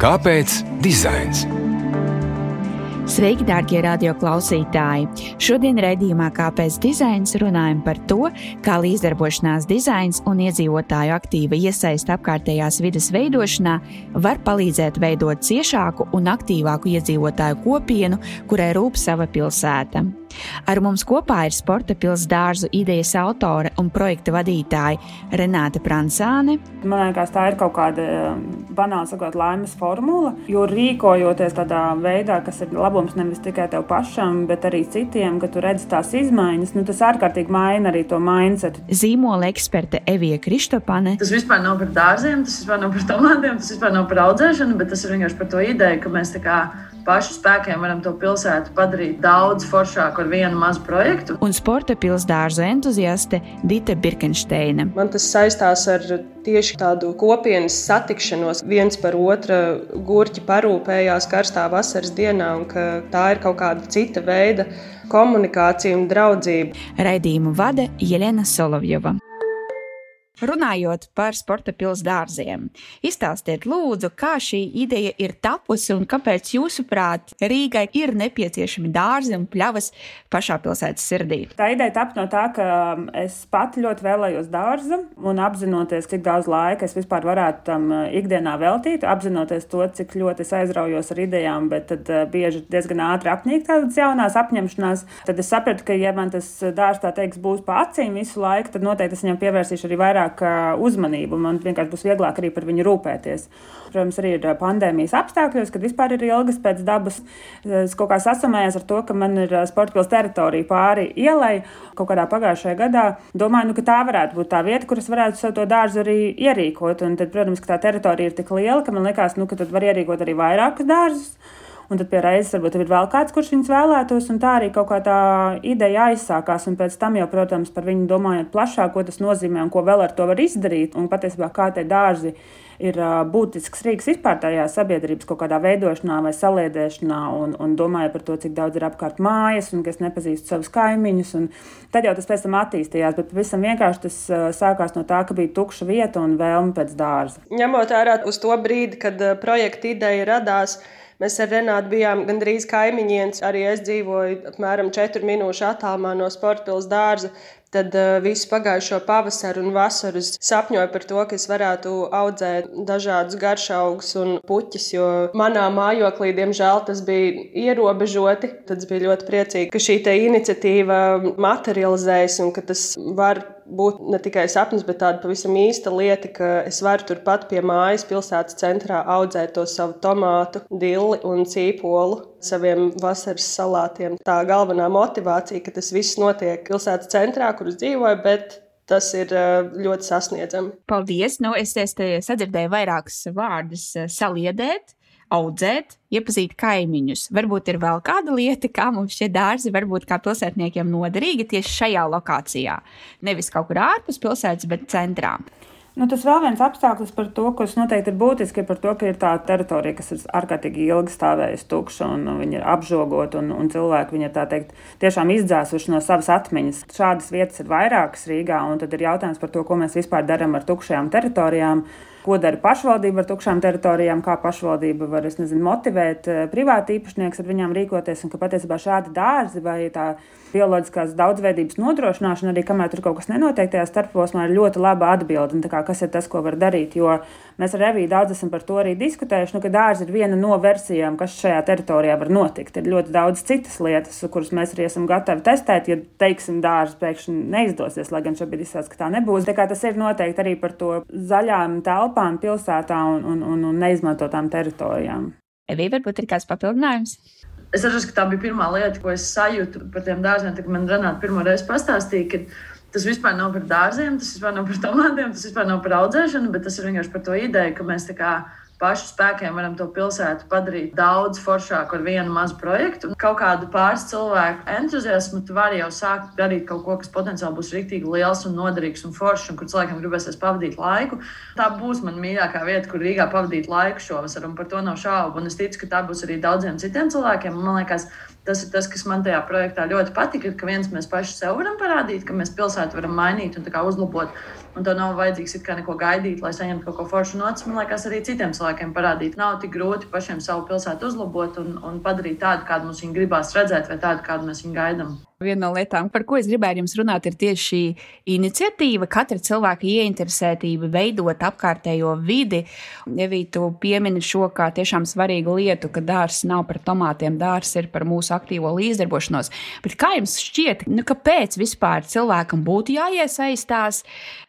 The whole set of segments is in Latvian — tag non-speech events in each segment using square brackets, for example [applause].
Kāpēc dizains? Sveiki, darbie radioklausītāji! Šodien raidījumā Kāpēc dizains runājam par to, kā līdzdarbošanās dizains un iedzīvotāju aktīva iesaista apkārtējās vidas veidošanā var palīdzēt veidot ciešāku un aktīvāku iedzīvotāju kopienu, kurai rūp sava pilsēta. Ar mums kopā ir sporta pilsētas dārzu idejas autore un projekta vadītāja Renāte Pransāne. Man liekas, tā ir kaut kāda banāla sakot, laimes formula, jo rīkojoties tādā veidā, kas ir labums nevis tikai tev pašam, bet arī citiem, ka tu redz tās izmaiņas, nu, tas ārkārtīgi maina arī to mindset. Zīmola eksperte Evija Kristopane. Tas vispār nav par dārziem, tas vispār nav par tomātiem, tas vispār nav par audzēšanu, bet tas ir vienkārši par to ideju, ka mēs tā kā pašu spēkiem varam to pilsētu padarīt daudz foršāku ar vienu mazu projektu. Un sporta pilsdārza entuziaste Dita Birkensteina. Man tas saistās ar tieši tādu kopienas satikšanos. viens par otru gurķi parūpējās karstā vasaras dienā, un ka tā ir kaut kāda cita veida komunikācija un draudzība. Raidījumu vada Jelena Solovjova. Runājot par sporta pilsētas dārziem, izstāstiet, lūdzu, kā šī ideja ir tapusi un kāpēc, jūsuprāt, Rīgai ir nepieciešami dārzi un pļavas pašā pilsētas sirdī. Tā ideja tapu no tā, ka um, es pati ļoti vēlējos dārza un apzinoties, cik daudz laika es vispār varētu tam uh, ikdienā veltīt, apzinoties to, cik ļoti es aizraujos ar idejām, bet tad uh, bieži diezgan ātri apnīk tādas jaunās apņemšanās. Tad es sapratu, ka, ja man tas dārzs tā teiks būs pa acīm visu laiku, tad noteikti es viņam pievērsīšu arī vairāk vairāk uzmanību, un man vienkārši būs vieglāk arī par viņu rūpēties. Protams, arī ir pandēmijas apstākļos, kad vispār ir ilgas pēc dabas. Es kaut kā sasamējos ar to, ka man ir sporta pilsēta teritorija pāri ielai kaut kādā pagājušajā gadā. Domāju, nu, ka tā varētu būt tā vieta, kuras varētu savu to dārzu arī ierīkot. Un tad, protams, ka tā teritorija ir tik liela, ka man liekas, nu, ka tad var ierīkot arī vairākus dārzus un tad pie reizes varbūt ir vēl kāds, kurš viņus vēlētos, un tā arī kaut kā tā ideja aizsākās, un pēc tam jau, protams, par viņu domājot plašāk, ko tas nozīmē un ko vēl ar to var izdarīt, un patiesībā kā tie dārzi ir būtisks rīks vispār tajā sabiedrības kaut kādā veidošanā vai saliedēšanā, un, un domāju par to, cik daudz ir apkārt mājas, un ka es nepazīstu savus kaimiņus. Tad jau tas pēc tam attīstījās, bet pavisam vienkārši tas sākās no tā, ka bija tukša vieta un vēlme pēc dārza. Ņemot vērā uz to brīdi, kad projekta ideja radās, Mēs ar Renātu bijām gandrīz kaimiņiens. Arī es dzīvoju apmēram 4 minūšu attālumā no sporta pilsētas dārza. Tad uh, visu pagājušo pavasaru un vasaru sapņoju par to, ka es varētu audzēt dažādus garšaugus un puķus, jo manā mājoklī, diemžēl, tas bija ierobežoti. Tad es biju ļoti priecīga, ka šī iniciatīva materializējas un ka tas var būt ne tikai sapnis, bet tāda pavisam īsta lieta, ka es varu turpat pie mājas, pilsētas centrā audzēt to savu tomātu, dilli un cīpolu saviem vasaras salātiem. Tā galvenā motivācija, ka tas viss notiek pilsētas centrā, kur es dzīvoju, bet tas ir ļoti sasniedzami. Paldies! Nu, es sadzirdēju vairākus vārdus saliedēt audzēt, iepazīt kaimiņus. Varbūt ir vēl kāda lieta, kā mums šie dārzi var būt kā pilsētniekiem noderīgi tieši šajā lokācijā. Nevis kaut kur ārpus pilsētas, bet centrā. Nu, tas vēl viens apstākļus par to, kas noteikti ir būtiski, ir par to, ka ir tā teritorija, kas ir ārkārtīgi ilgi stāvējusi tukša, un viņa ir apžogota, un, un cilvēki viņu tā teikt, tiešām izdzēsuši no savas atmiņas. Šādas vietas ir vairākas Rīgā, un tad ir jautājums par to, ko mēs vispār darām ar tukšajām teritorijām. Ko dara pašvaldība ar tukšām teritorijām, kā pašvaldība var nezinu, motivēt eh, privāti īpašnieks ar viņām rīkoties, un ka patiesībā šādi dārzi vai tā bioloģiskās daudzveidības nodrošināšana, arī kamēr tur kaut kas nenotiek, tajā starposmā ir ļoti laba atbilde. Kā, kas ir tas, ko var darīt? Jo mēs ar Reviju daudz esam par to arī diskutējuši, nu, ka dārzi ir viena no versijām, kas šajā teritorijā var notikt. Ir ļoti daudz citas lietas, kuras mēs arī esam gatavi testēt, ja, teiksim, dārzi pēkšņi neizdosies, lai gan šobrīd izskatās, ka tā nebūs. Tā kā tas ir noteikti arī par to zaļām telpām pilsētā un, un, un, un neizmantotām teritorijām. Evija, varbūt ir kāds papildinājums? Es saprotu, ka tā bija pirmā lieta, ko es sajūtu par tiem dārziem. Kad man Renāta pirmo reizi pastāstīja, ka tas vispār nav par dārziem, tas vispār nav par tomātiem, tas vispār nav par audzēšanu, bet tas ir vienkārši par to ideju, ka mēs tā kā pašu spēkiem varam to pilsētu padarīt daudz foršāku ar vienu mazu projektu. Kaut kādu pāris cilvēku entuziasmu tu vari jau sākt darīt kaut ko, kas potenciāli būs rīktīgi liels un noderīgs un foršs, un kur cilvēkiem gribēsies pavadīt laiku. Tā būs mana mīļākā vieta, kur Rīgā pavadīt laiku šovasar, un par to nav šaubu. Un es ticu, ka tā būs arī daudziem citiem cilvēkiem. Man liekas, tas ir tas, kas man tajā projektā ļoti patika. Ka viens mēs paši sev varam parādīt, ka mēs pilsētu varam mainīt un uzlabot. Un to nav vajadzīgs neko gaidīt, lai saņemtu kaut ko foršu notis. Man liekas, arī citiem cilvēkiem parādīt. Nav tik grūti pašiem savu pilsētu uzlabot un, un padarīt tādu, kādu mums viņa gribās redzēt, vai tādu, kādu mēs viņu gaidām. Viena no lietām, par ko es gribēju jums runāt, ir tieši šī iniciatīva, katra cilvēka ieinteresētība veidot apkārtējo vidi. Ja tu piemini šo kā tiešām svarīgu lietu, ka dārsts nav par tomātiem, dārsts ir par mūsu aktīvo līdzdarbošanos. Bet kā jums šķiet, nu, kāpēc vispār cilvēkam būtu jāiesaistās?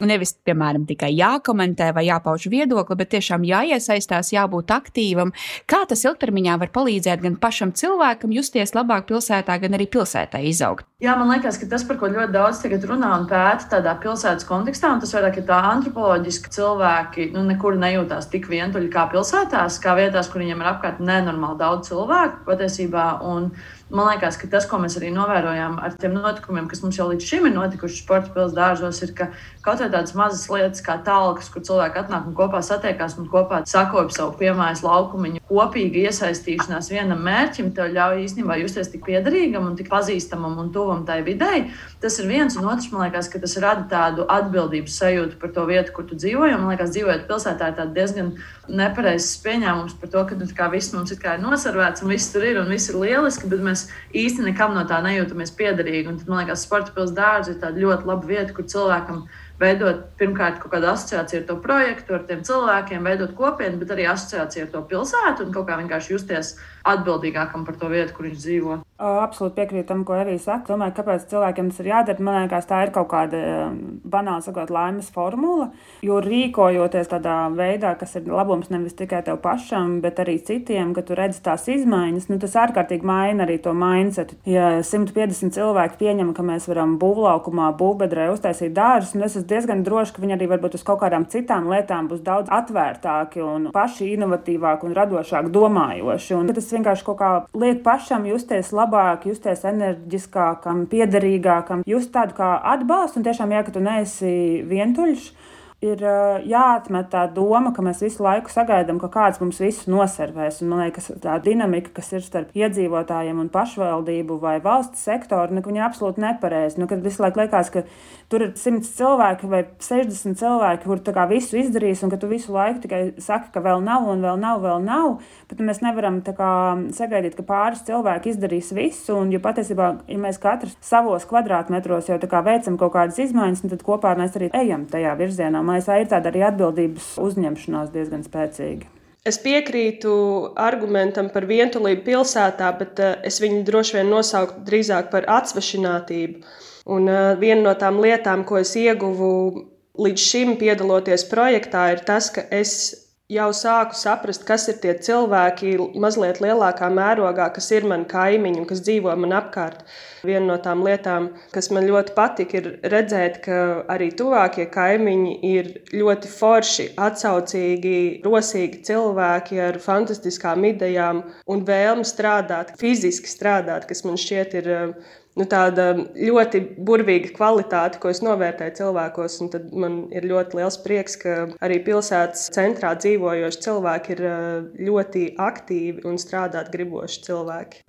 Nevis, piemēram, tikai jākomentē vai jāpauž viedokli, bet tiešām jāiesaistās, jābūt aktīvam. Kā tas ilgtermiņā var palīdzēt gan pašam cilvēkam justies labāk pilsētā, gan arī pilsētai izaugt? Jā, man liekas, ka tas, par ko ļoti daudz tagad runā un pēta tādā pilsētas kontekstā, un tas vairāk ir tā antropoloģiski, cilvēki nu, nekur nejūtās tik vientuļi kā pilsētās, kā vietās, kur viņiem ir apkārt nenormāli daudz cilvēku patiesībā. Un, Man liekas, ka tas, ko mēs arī novērojām ar tiem notikumiem, kas mums jau līdz šim ir notikuši sporta pilsētas dārzos, ir, ka kaut vai tādas mazas lietas kā talkas, kur cilvēki atnāk un kopā satiekās un kopā sakopja savu piemājas laukumu, kopīga iesaistīšanās vienam mērķim, tev ļauj īstenībā justies tik piederīgam un tik pazīstamam un tuvam tai videi. Tas ir viens, un otrs, man liekas, ka tas rada tādu atbildības sajūtu par to vietu, kur tu dzīvo. Man liekas, dzīvojot pilsētā, ir diezgan nepareizs pieņēmums par to, ka nu, viss mums ir nosarvēts un viss tur ir un viss ir lieliski, bet mēs īsti nekam no tā nejūtamies piederīgi. Un tad, man liekas, sporta pilsēta dārza ir tāda ļoti laba vieta, kur cilvēkam veidot pirmkārt kaut kādu asociāciju ar to projektu, ar tiem cilvēkiem, veidot kopienu, bet arī asociāciju ar to pilsētu un kaut kā vienkārši justies atbildīgākam par to vietu, kur viņš dzīvo. Absolūti piekrītu tam, ko arī saka. Domāju, kāpēc cilvēkiem tas ir jādara. Man liekas, tā ir kaut kāda banāla sakot, laimes formula. Jo rīkojoties tādā veidā, kas ir labums nevis tikai tev pašam, bet arī citiem, ka tu redzi tās izmaiņas, nu, tas ārkārtīgi maina arī to mindset. Ja 150 cilvēki pieņem, ka mēs varam būvlaukumā, būvbedrē uztaisīt dārzus, un es esmu diezgan droši, ka viņi arī varbūt uz kaut kādām citām lietām būs daudz atvērtāki un paši inovatīvāki un radošāk domājoši. Un tas vienkārši kaut kā liek pašam justies labāk, justies enerģiskākam, piederīgākam, just tādu kā atbalstu un tiešām, ja tu neesi vientuļš ir jāatmet tā doma, ka mēs visu laiku sagaidām, ka kāds mums visu noservēs. Un, man liekas, tā dinamika, kas ir starp iedzīvotājiem un pašvaldību vai valsts sektoru, nu, ir absolūti nepareiza. Nu, kad visu laiku liekas, ka tur ir 100 cilvēki vai 60 cilvēki, kur visu izdarīs, un ka tu visu laiku tikai saki, ka vēl nav, un vēl nav, vēl nav. Bet mēs nevaram kā, sagaidīt, ka pāris cilvēki izdarīs visu. Un, jo patiesībā, ja mēs katrs savos kvadrātmetros jau veicam kaut kādas izmaiņas, tad kopā mēs arī ejam tajā virzienā domāju, tā ir tāda arī atbildības uzņemšanās diezgan spēcīga. Es piekrītu argumentam par vientulību pilsētā, bet uh, es viņu droši vien nosauktu drīzāk par atsvešinātību. Un uh, viena no tām lietām, ko es ieguvu līdz šim piedaloties projektā, ir tas, ka es jau sāku saprast, kas ir tie cilvēki mazliet lielākā mērogā, kas ir mani kaimiņi un kas dzīvo man apkārt. Viena no tām lietām, kas man ļoti patika, ir redzēt, ka arī tuvākie kaimiņi ir ļoti forši, atsaucīgi, rosīgi cilvēki ar fantastiskām idejām un vēlmi strādāt, fiziski strādāt, kas man šķiet ir nu, tāda ļoti burvīga kvalitāte, ko es novērtēju cilvēkos. Man ir ļoti liels prieks, ka arī pilsētas centrā dzīvojoši cilvēki ir eh, ļoti aktīvi un strādāt griboši cilvēki.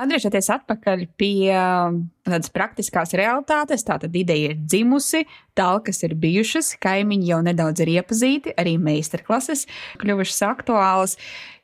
Atgriežoties atpakaļ pie um, tādas praktiskās realitātes, tā tad ideja ir dzimusi, talkas ir bijušas, kaimiņi jau nedaudz ir iepazīti, arī meistarklases kļuvušas aktuālas.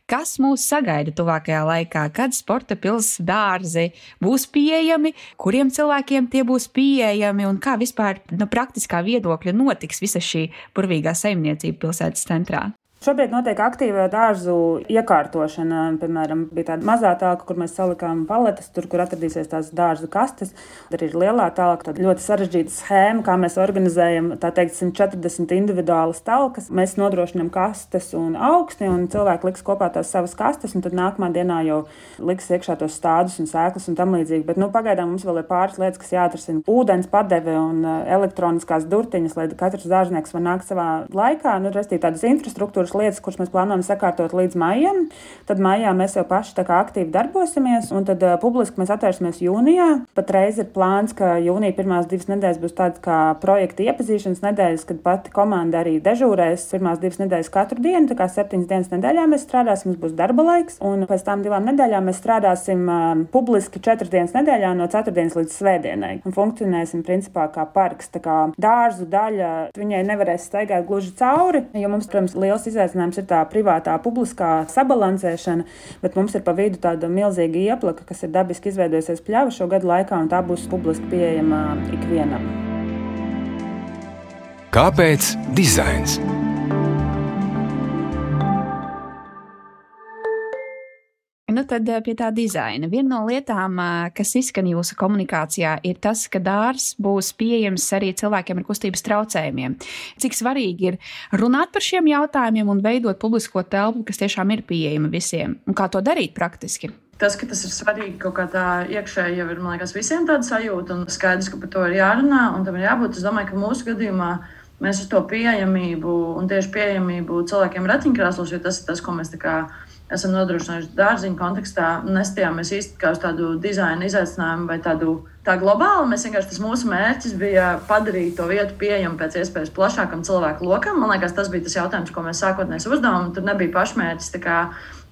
Kas mūs sagaida tuvākajā laikā, kad sporta pilsētas dārzi būs pieejami, kuriem cilvēkiem tie būs pieejami un kā vispār no praktiskā viedokļa notiks visa šī burvīgā saimniecība pilsētas centrā? Šobrīd notiek aktīva dārzu iekārtošana. Piemēram, bija tāda mazā tālka, kur mēs salikām paletes, tur, kur atradīsies tās dārza kastes. Tad ir lielā tālka, tāda ļoti sarežģīta schēma, kā mēs organizējam teikt, 140 individuālas talkas. Mēs nodrošinām kastes un augsti, un cilvēki liks kopā tās savas kastes, un tad nākamā dienā jau liks iekšā tos stādus un sēklas un tam līdzīgi. Bet nu, pagaidām mums vēl ir pāris lietas, kas jāatrisina. Ūdens padeve un uh, elektroniskās durtiņas, lai katrs dārznieks var nākt savā laikā, nu, restīt tādas infrastruktūras lietas, kuras mēs plānojam sakārtot līdz maijam. Tad maijā mēs jau paši aktīvi darbosimies, un tad uh, publiski mēs atvērsimies jūnijā. Patreiz ir plāns, ka jūnija pirmās divas nedēļas būs tādas kā projekta iepazīšanas nedēļas, kad pati komanda arī dežūrēs pirmās divas nedēļas katru dienu. Tā kā septiņas dienas nedēļā mēs strādāsim, mums būs darba laiks, un pēc tam divām nedēļām mēs strādāsim uh, publiski četras dienas nedēļā no ceturtdienas līdz svētdienai. Un funkcionēsim principā kā parks. Tā kā dārzu daļa viņai nevarēs staigāt gluži cauri, jo mums, protams, liels izaicinājums ir tā privātā, publiskā sabalansēšana, bet mums ir pa vidu tāda milzīga ieplaka, kas ir dabiski izveidojusies pļava šo gadu laikā, un tā būs publiski pieejama ikvienam. Kāpēc dizains? Nu, tad eh, pie tā dizaina. Viena no lietām, eh, kas izskan jūsu komunikācijā, ir tas, ka dārzs būs pieejams arī cilvēkiem ar kustības traucējumiem. Cik svarīgi ir runāt par šiem jautājumiem un veidot publisko telpu, kas tiešām ir pieejama visiem, un kā to darīt praktiski. Tas, ka tas ir svarīgi kaut kā tā iekšēji, jau ir liekas, visiem tāda sajūta, un skaidrs, ka par to ir jārunā, un tam ir jābūt. Es domāju, ka mūsu gadījumā mēs uz to pieejamību un tieši pieejamību cilvēkiem ratiņkrēslos, jo tas ir tas, ko mēs tā kā esam nodrošinājuši dārziņu kontekstā, nestījāmies īsti kā uz tādu dizaina izaicinājumu vai tādu tā globāli. Mēs vienkārši tas mūsu mērķis bija padarīt to vietu pieejamu pēc iespējas plašākam cilvēku lokam. Man liekas, tas bija tas jautājums, ko mēs sākotnēji uzdevām. Tur nebija pašmērķis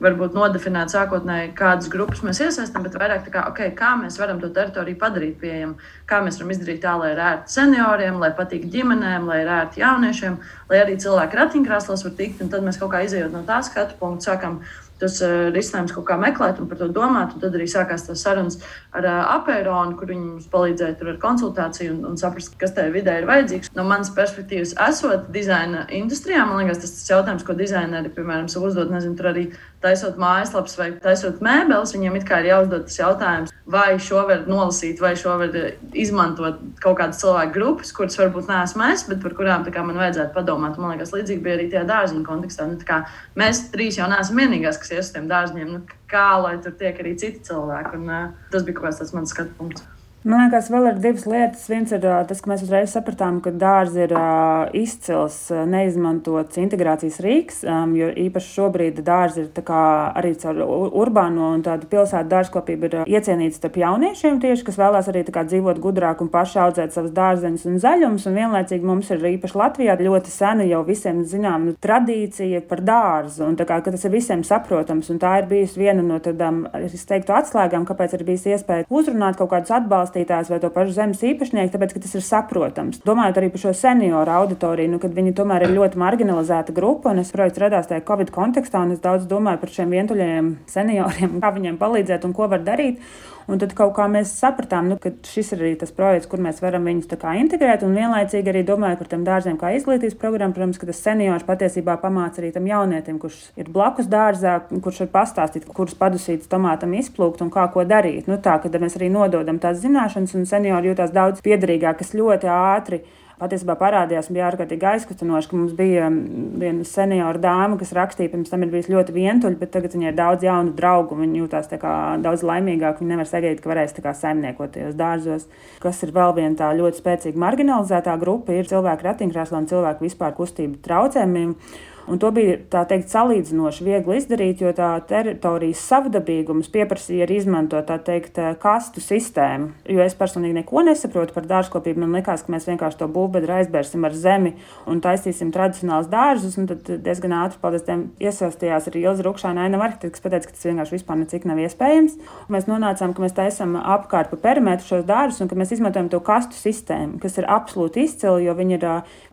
varbūt nodefinēt sākotnēji, kādas grupas mēs iesaistām, bet vairāk kā, okay, kā mēs varam to teritoriju padarīt pieejamu, kā mēs varam izdarīt tā, lai ir ērti senioriem, lai patīk ģimenēm, lai ir ērti jauniešiem, lai arī cilvēki ratiņkrēslos var tikt. Un tad mēs kaut kā izējot no tā skatu punkta, sākam tas uh, risinājums kaut kā meklēt un par to domāt. Tad arī sākās tas sarunas ar uh, apēnu, kur viņi mums palīdzēja ar konsultāciju un, un saprast, kas tajā vidē ir vajadzīgs. No manas perspektīvas, esot dizaina industrijā, man liekas, tas ir jautājums, ko dizaineri, piemēram, uzdod, nezinu, tur arī taisot mājaslapas vai taisot mēbeles, viņiem ir jāuzdod tas jautājums, vai šo var nolasīt, vai šo var izmantot kaut kādas cilvēku grupas, kuras varbūt neesmu es, bet par kurām kā, man vajadzētu padomāt. Man liekas, līdzīgi bija arī tajā dārziņa kontekstā. Nu, kā, mēs trīs jau neesam vienīgās, kas ies uz tiem dārziem. Nu, kā lai tur tiek arī citi cilvēki? Un, uh, tas bija kaut kāds mans skatu punkts. Man liekas, vēl ir divas lietas. Viens ir tas, ka mēs uzreiz sapratām, ka dārsts ir izcils, neizmantots integrācijas rīks, jo īpaši šobrīd dārsts ir arī caur urbāno un tādu pilsētu dārzkopību ir iecienīts starp jauniešiem tieši, kas vēlās arī dzīvot gudrāk un paši audzēt savus dārzeņus un zaļumus. Un vienlaicīgi mums ir īpaši Latvijā ļoti sena jau visiem zinām nu, tradīcija par dārzu, un kā, tas ir visiem saprotams. Un tā ir bijusi viena no tādām, es teiktu, atslēgām, kāpēc ir bijis iespēja uzrunāt kaut kādus atbalstus atbalstītājs vai to pašu zemes īpašnieku, tāpēc ka tas ir saprotams. Domājot arī par šo senioru auditoriju, nu, kad viņi tomēr ir ļoti marginalizēta grupa, un es projekts radās tajā Covid kontekstā, un es daudz domāju par šiem vientuļajiem senioriem, kā viņiem palīdzēt un ko var darīt. Un tad kaut kā mēs sapratām, nu, ka šis ir arī tas projekts, kur mēs varam viņus integrēt. Un vienlaicīgi arī domāju par tiem dārziem, kā izglītības programmu. Protams, ka tas seniors patiesībā pamāca arī tam jaunietim, kurš ir blakus dārzā, kurš var pastāstīt, kuras padusītas tomātam izplūkt un kā ko darīt. Nu, tā, kad mēs arī nododam tās zināšanas, un seniori jūtas daudz piederīgāk, kas ļoti ātri patiesībā parādījās bija ārkārtīgi aizkustinoši, ka mums bija viena seniora dāma, kas rakstīja, pirms tam ir bijis ļoti vientuļa, bet tagad viņai ir daudz jaunu draugu. Viņa jūtas daudz laimīgāk. Viņa nevar sagaidīt, ka varēs saimniekot tajos dārzos. Kas ir vēl viena tā ļoti spēcīga marginalizētā grupa, ir cilvēku ratiņkrēsla un cilvēku vispār kustību traucējumiem. Un to bija teikt, salīdzinoši viegli izdarīt, jo tā teritorijas savdabīgums pieprasīja arī izmantot teikt, kastu sistēmu. Jo es personīgi neko nesaprotu par dārzkopību. Man liekas, ka mēs vienkārši to būvbedru aizbērsim ar zemi un taisīsim tradicionālus dārzus. Tad diezgan ātri paldies tiem iesaistījās arī Ilza Rukšāna ainava arhitekts, kas pateica, ka tas vienkārši vispār necik nav iespējams. Mēs nonācām, ka mēs taisām apkārt pa perimetru šos dārzus un ka mēs izmantojam to kastu sistēmu, kas ir absolūti izcila, jo viņi ir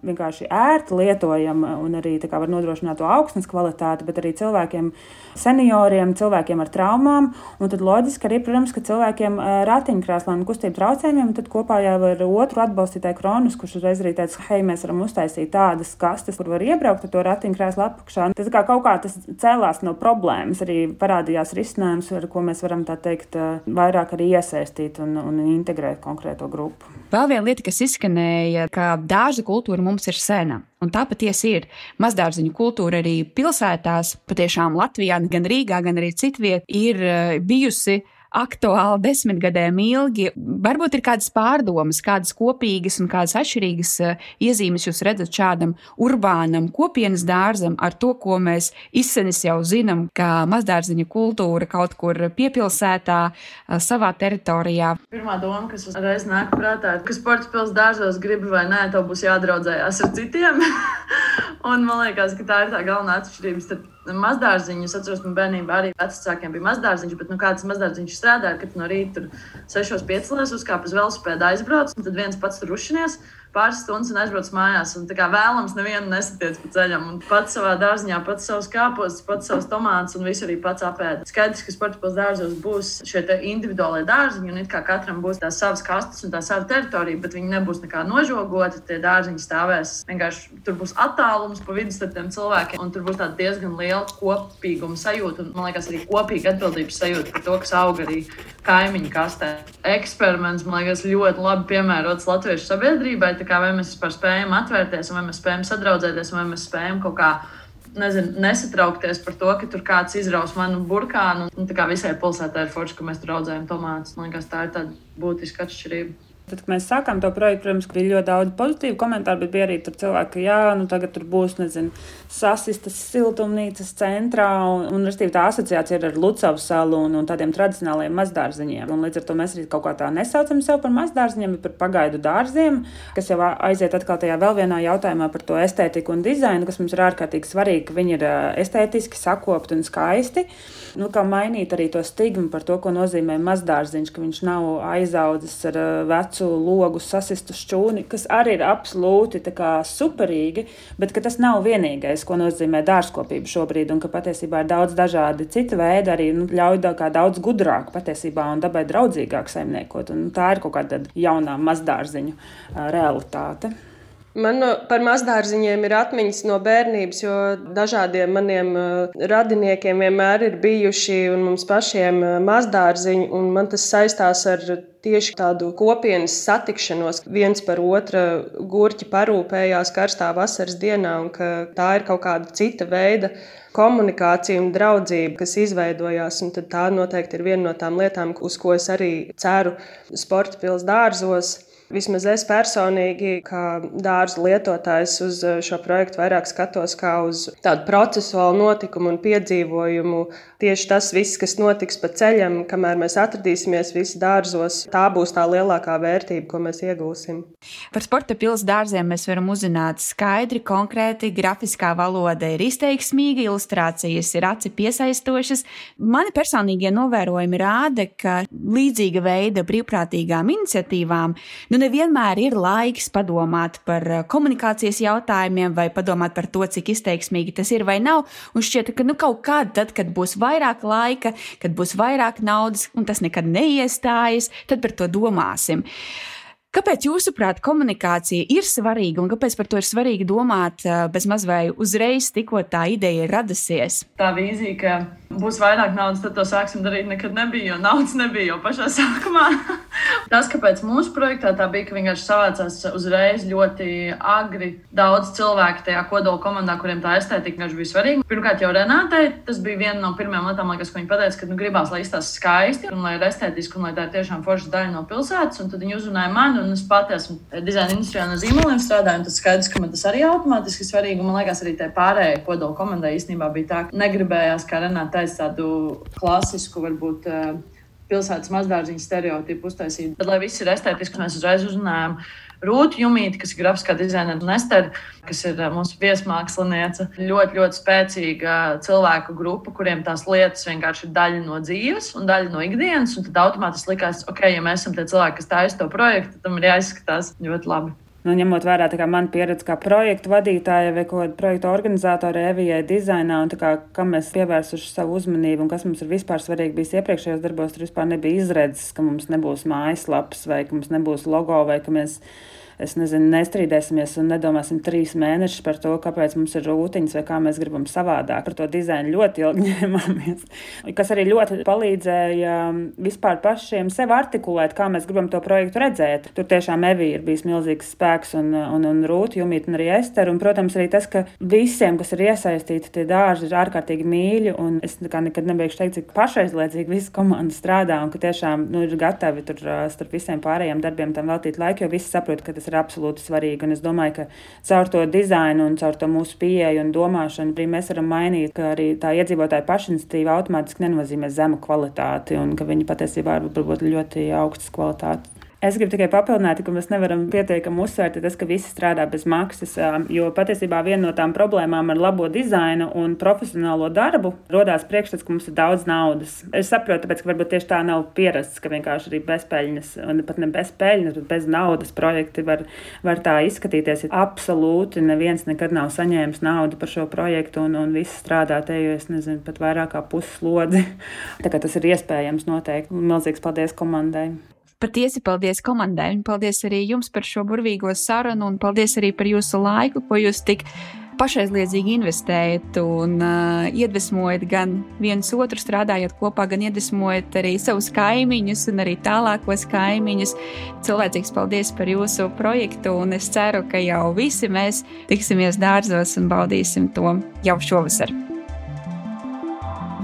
vienkārši ērti lietojami un arī var nodrošināt nodrošināt to augsnes kvalitāti, bet arī cilvēkiem, senioriem, cilvēkiem ar traumām. Un tad loģiski arī, protams, ka cilvēkiem ratiņkrēslā un kustību traucējumiem, tad kopā jau ar otru atbalstītāju Kronus, kurš uzreiz arī teica, hei, mēs varam uztaisīt tādas kastes, kur var iebraukt ar to ratiņkrēslu apakšā. Tas kā kaut kā tas cēlās no problēmas, arī parādījās risinājums, ar ko mēs varam tā teikt vairāk arī iesaistīt un, un integrēt konkrēto grupu. Vēl viena lieta, kas izskanēja, ka dārza kultūra mums ir sena. Un tā patiesi ir. Mazdārziņu kultūra arī pilsētās, patiešām Latvijā, gan Rīgā, gan arī citviet, ir eh, bijusi aktuāli desmitgadēm ilgi. Varbūt ir kādas pārdomas, kādas kopīgas un kādas atšķirīgas uh, iezīmes jūs redzat šādam urbānam kopienas dārzam ar to, ko mēs izsenis jau zinām, ka mazdārziņa kultūra kaut kur piepilsētā uh, savā teritorijā. Pirmā doma, kas uzreiz nāk prātā, ir, ka sports pilsētā dārzos grib vai nē, tev būs jādraudzējās ar citiem. [laughs] un man liekas, ka tā ir tā galvenā atšķirība starp mazdārziņu. Es atceros, ka bērnībā arī vecākiem bija mazdārziņš, bet nu, kāds mazdārziņš strādāja, kad no rīta tur 6.5. uzkāpa uz velosipēdu aizbrauc, un tad viens pats tur uzšinies pāris stundas un aizbrauc mājās. Un, kā vēlams, nevienu nesatiec pa ceļam. Un pats savā dārziņā, pats savus kāpostus, pats savus tomātus un visu arī pats apēda. Skaidrs, ka sporta pilsētas dārzos būs šie individuālie dārziņi, un katram būs tās savas kastes un tā sava teritorija, bet viņi nebūs nekā nožogoti. Tie dārziņi stāvēs vienkārši tur būs attālums pa vidu starp tiem cilvēkiem, un tur būs diezgan liela kopīguma sajūta un, man liekas, arī kopīga atbildības sajūta par to, kas aug arī kaimiņu kastē. Eksperiments, man liekas, ļoti labi piemērots latviešu sabiedrībai kā, vai mēs vispār spējam atvērties, vai mēs spējam sadraudzēties, vai mēs spējam kaut kā nezinu, nesatraukties par to, ka tur kāds izraus manu burkānu. Un, tā kā visai pilsētai ir forši, ka mēs tur audzējam tomātus. Man liekas, tā ir tāda būtiska atšķirība. Tad, kad mēs sākām to projektu, protams, bija ļoti daudz pozitīvu komentāru, bet bija arī cilvēki, ka jā, nu, tagad tur būs nezinu, sasistas siltumnīcas centrā. Un, un restīvi, tā asociācija ir ar Lucavas salu un, un tādiem tradicionāliem mazdārziņiem. Un līdz ar to mēs arī kaut kā tā nesaucam sevi par mazdārziņiem, bet par pagaidu dārziem, kas jau aiziet atkal tajā vēl vienā jautājumā par to estētiku un dizainu, kas mums ir ārkārtīgi svarīgi, ka viņi ir estētiski, sakopti un skaisti. Nu, kā mainīt arī to stigmu par to, ko nozīmē mazdārziņš, ka viņš nav aizaudzis ar vecu vecu logu sasistu šķūni, kas arī ir absolūti superīgi, bet tas nav vienīgais, ko nozīmē dārzkopība šobrīd, un ka patiesībā ir daudz dažādi citi veidi, arī nu, ļauj daudz gudrāk patiesībā un dabai draudzīgāk saimniekot. Un tā ir kaut kāda jaunā mazdārziņu realitāte. Man par mazdārziņiem ir atmiņas no bērnības, jo dažādiem maniem radiniekiem vienmēr ir bijuši un mums pašiem mazdārziņi, un man tas saistās ar tieši tādu kopienas satikšanos, viens par otru gurķi parūpējās karstā vasaras dienā, un ka tā ir kaut kāda cita veida komunikācija un draudzība, kas izveidojās. Tā noteikti ir viena no tām lietām, uz ko es arī ceru sporta pilsētas dārzos. Vismaz es personīgi, kā dārza lietotājs, uz šo projektu vairāk skatos kā uz tādu procesuālu notikumu un piedzīvojumu. Tieši tas viss, kas notiks pa ceļam, kamēr mēs atradīsimies visi dārzos, tā būs tā lielākā vērtība, ko mēs iegūsim. Par sporta pilsētas dārziem mēs varam uzzināt skaidri, konkrēti, grafiskā valoda ir izteiksmīga, ilustrācijas ir aci piesaistošas. Mani personīgie novērojumi rāda, ka līdzīga veida brīvprātīgām iniciatīvām nu nevienmēr ir laiks padomāt par eh, komunikācijas jautājumiem vai padomāt par to, cik izteiksmīgi tas ir vai nav. Un šķiet, ka nu, kaut kādā tad, kad būs vairāk laika, kad būs vairāk naudas un tas nekad neiestājas, tad par to domāsim. Kāpēc, jūsuprāt, komunikācija ir svarīga un kāpēc par to ir svarīgi domāt eh, bez maz vai uzreiz, tikko tā ideja ir radusies? Tā vīzija, ka būs vairāk naudas, tad to sāksim darīt, nekad nebija, jo naudas nebija jau pašā [laughs] sākumā. Tas, kāpēc mūsu projektā tā bija, ka vienkārši savācās uzreiz ļoti agri daudz cilvēku tajā kodola komandā, kuriem tā estētika vienkārši bija svarīga. Pirmkārt, jau Renātei tas bija viena no pirmajām lietām, liekas, ko viņa pateica, ka nu, gribās, lai izstāsta skaisti un lai ir estētiski un lai tā ir tiešām forša daļa no pilsētas. Un tad viņi uzrunāja mani un es pati esmu dizaina industrijā no zīmoliem strādāju, un tas skaidrs, ka man tas arī automātiski svarīgi. Man liekas, arī tā pārējai kodola komandai īstenībā bija tā, ka negribējās, kā Renāta teica, tādu klasisku, varbūt eh, pilsētas mazdārziņu stereotipu uztaisīt. Bet, lai viss ir estētiski, mēs uzreiz uzrunājām Rūtu Jumīti, kas ir grafiskā dizaina un Ester, kas ir eh, mūsu viesmāksliniece. Ļoti, ļoti spēcīga cilvēku grupa, kuriem tās lietas vienkārši ir daļa no dzīves un daļa no ikdienas. Tad automātiski likās, ok, ja mēs esam tie cilvēki, kas taisa to projektu, tam ir jāizskatās ļoti labi. Nu, ņemot vērā manu pieredzi kā projektu vadītāja vai kāda projekta organizātora Evijai dizainā, un kā, kam mēs pievērsuši savu uzmanību un kas mums ir vispār svarīgi bijis iepriekšējos darbos, tur vispār nebija izredzes, ka mums nebūs mājaslapas vai ka mums nebūs logo vai ka mēs es nezinu, nestrīdēsimies un nedomāsim trīs mēnešus par to, kāpēc mums ir rūtiņas vai kā mēs gribam savādāk. Par to dizainu ļoti ilgi [laughs] ņēmāmies. Kas arī ļoti palīdzēja vispār pašiem sev artikulēt, kā mēs gribam to projektu redzēt. Tur tiešām Evija ir bijis milzīgs spēks un, un, un Rūta, Jumīt un arī Ester. Un, protams, arī tas, ka visiem, kas ir iesaistīti, tie dārzi ir ārkārtīgi mīļi. Un es nekad nebeigšu teikt, cik pašaizliedzīgi visa komanda strādā un ka tiešām nu, ir gatavi tur starp visiem pārējiem darbiem tam veltīt laiku, jo visi saprot, ka tas ir absolūti svarīgi. Un es domāju, ka caur to dizainu un caur to mūsu pieeju un domāšanu arī mēs varam mainīt, ka arī tā iedzīvotāja pašiniciatīva automātiski nenozīmē zemu kvalitāti un ka viņi patiesībā var būt ļoti augstas kvalitātes. Es gribu tikai papildināt, ka mēs nevaram pietiekami uzsvērt tas, ka visi strādā bez maksas, jo patiesībā viena no tām problēmām ar labo dizainu un profesionālo darbu rodās priekšstats, ka mums ir daudz naudas. Es saprotu, tāpēc, ka varbūt tieši tā nav pierasts, ka vienkārši arī bezpeļņas, un pat ne bezpeļņas, bet bez naudas projekti var, var tā izskatīties. Absolūti neviens nekad nav saņēmis naudu par šo projektu, un, un visi strādā te, jo es nezinu, pat vairāk kā puslodzi. [laughs] Tā kā tas ir iespējams noteikti. Milzīgs paldies komandai! Patiesi paldies komandai, un paldies arī jums par šo burvīgo sarunu, un paldies arī par jūsu laiku, ko jūs tik pašaizliedzīgi investējat un uh, iedvesmojat gan viens otru strādājot kopā, gan iedvesmojat arī savus kaimiņus un arī tālākos kaimiņus. Cilvēcīgs paldies par jūsu projektu, un es ceru, ka jau visi mēs tiksimies dārzos un baudīsim to jau šovasar.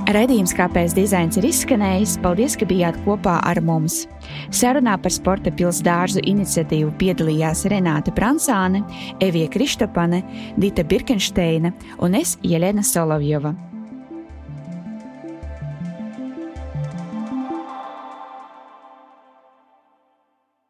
Redījums, kāpēc dizains ir izskanējis, paldies, ka bijāt kopā ar mums. Sarunā par sporta pilsētas dārzu iniciatīvu piedalījās Renāte Pransāne, Evija Kristopane, Dita Birkensteina un es Jelena Solovjova.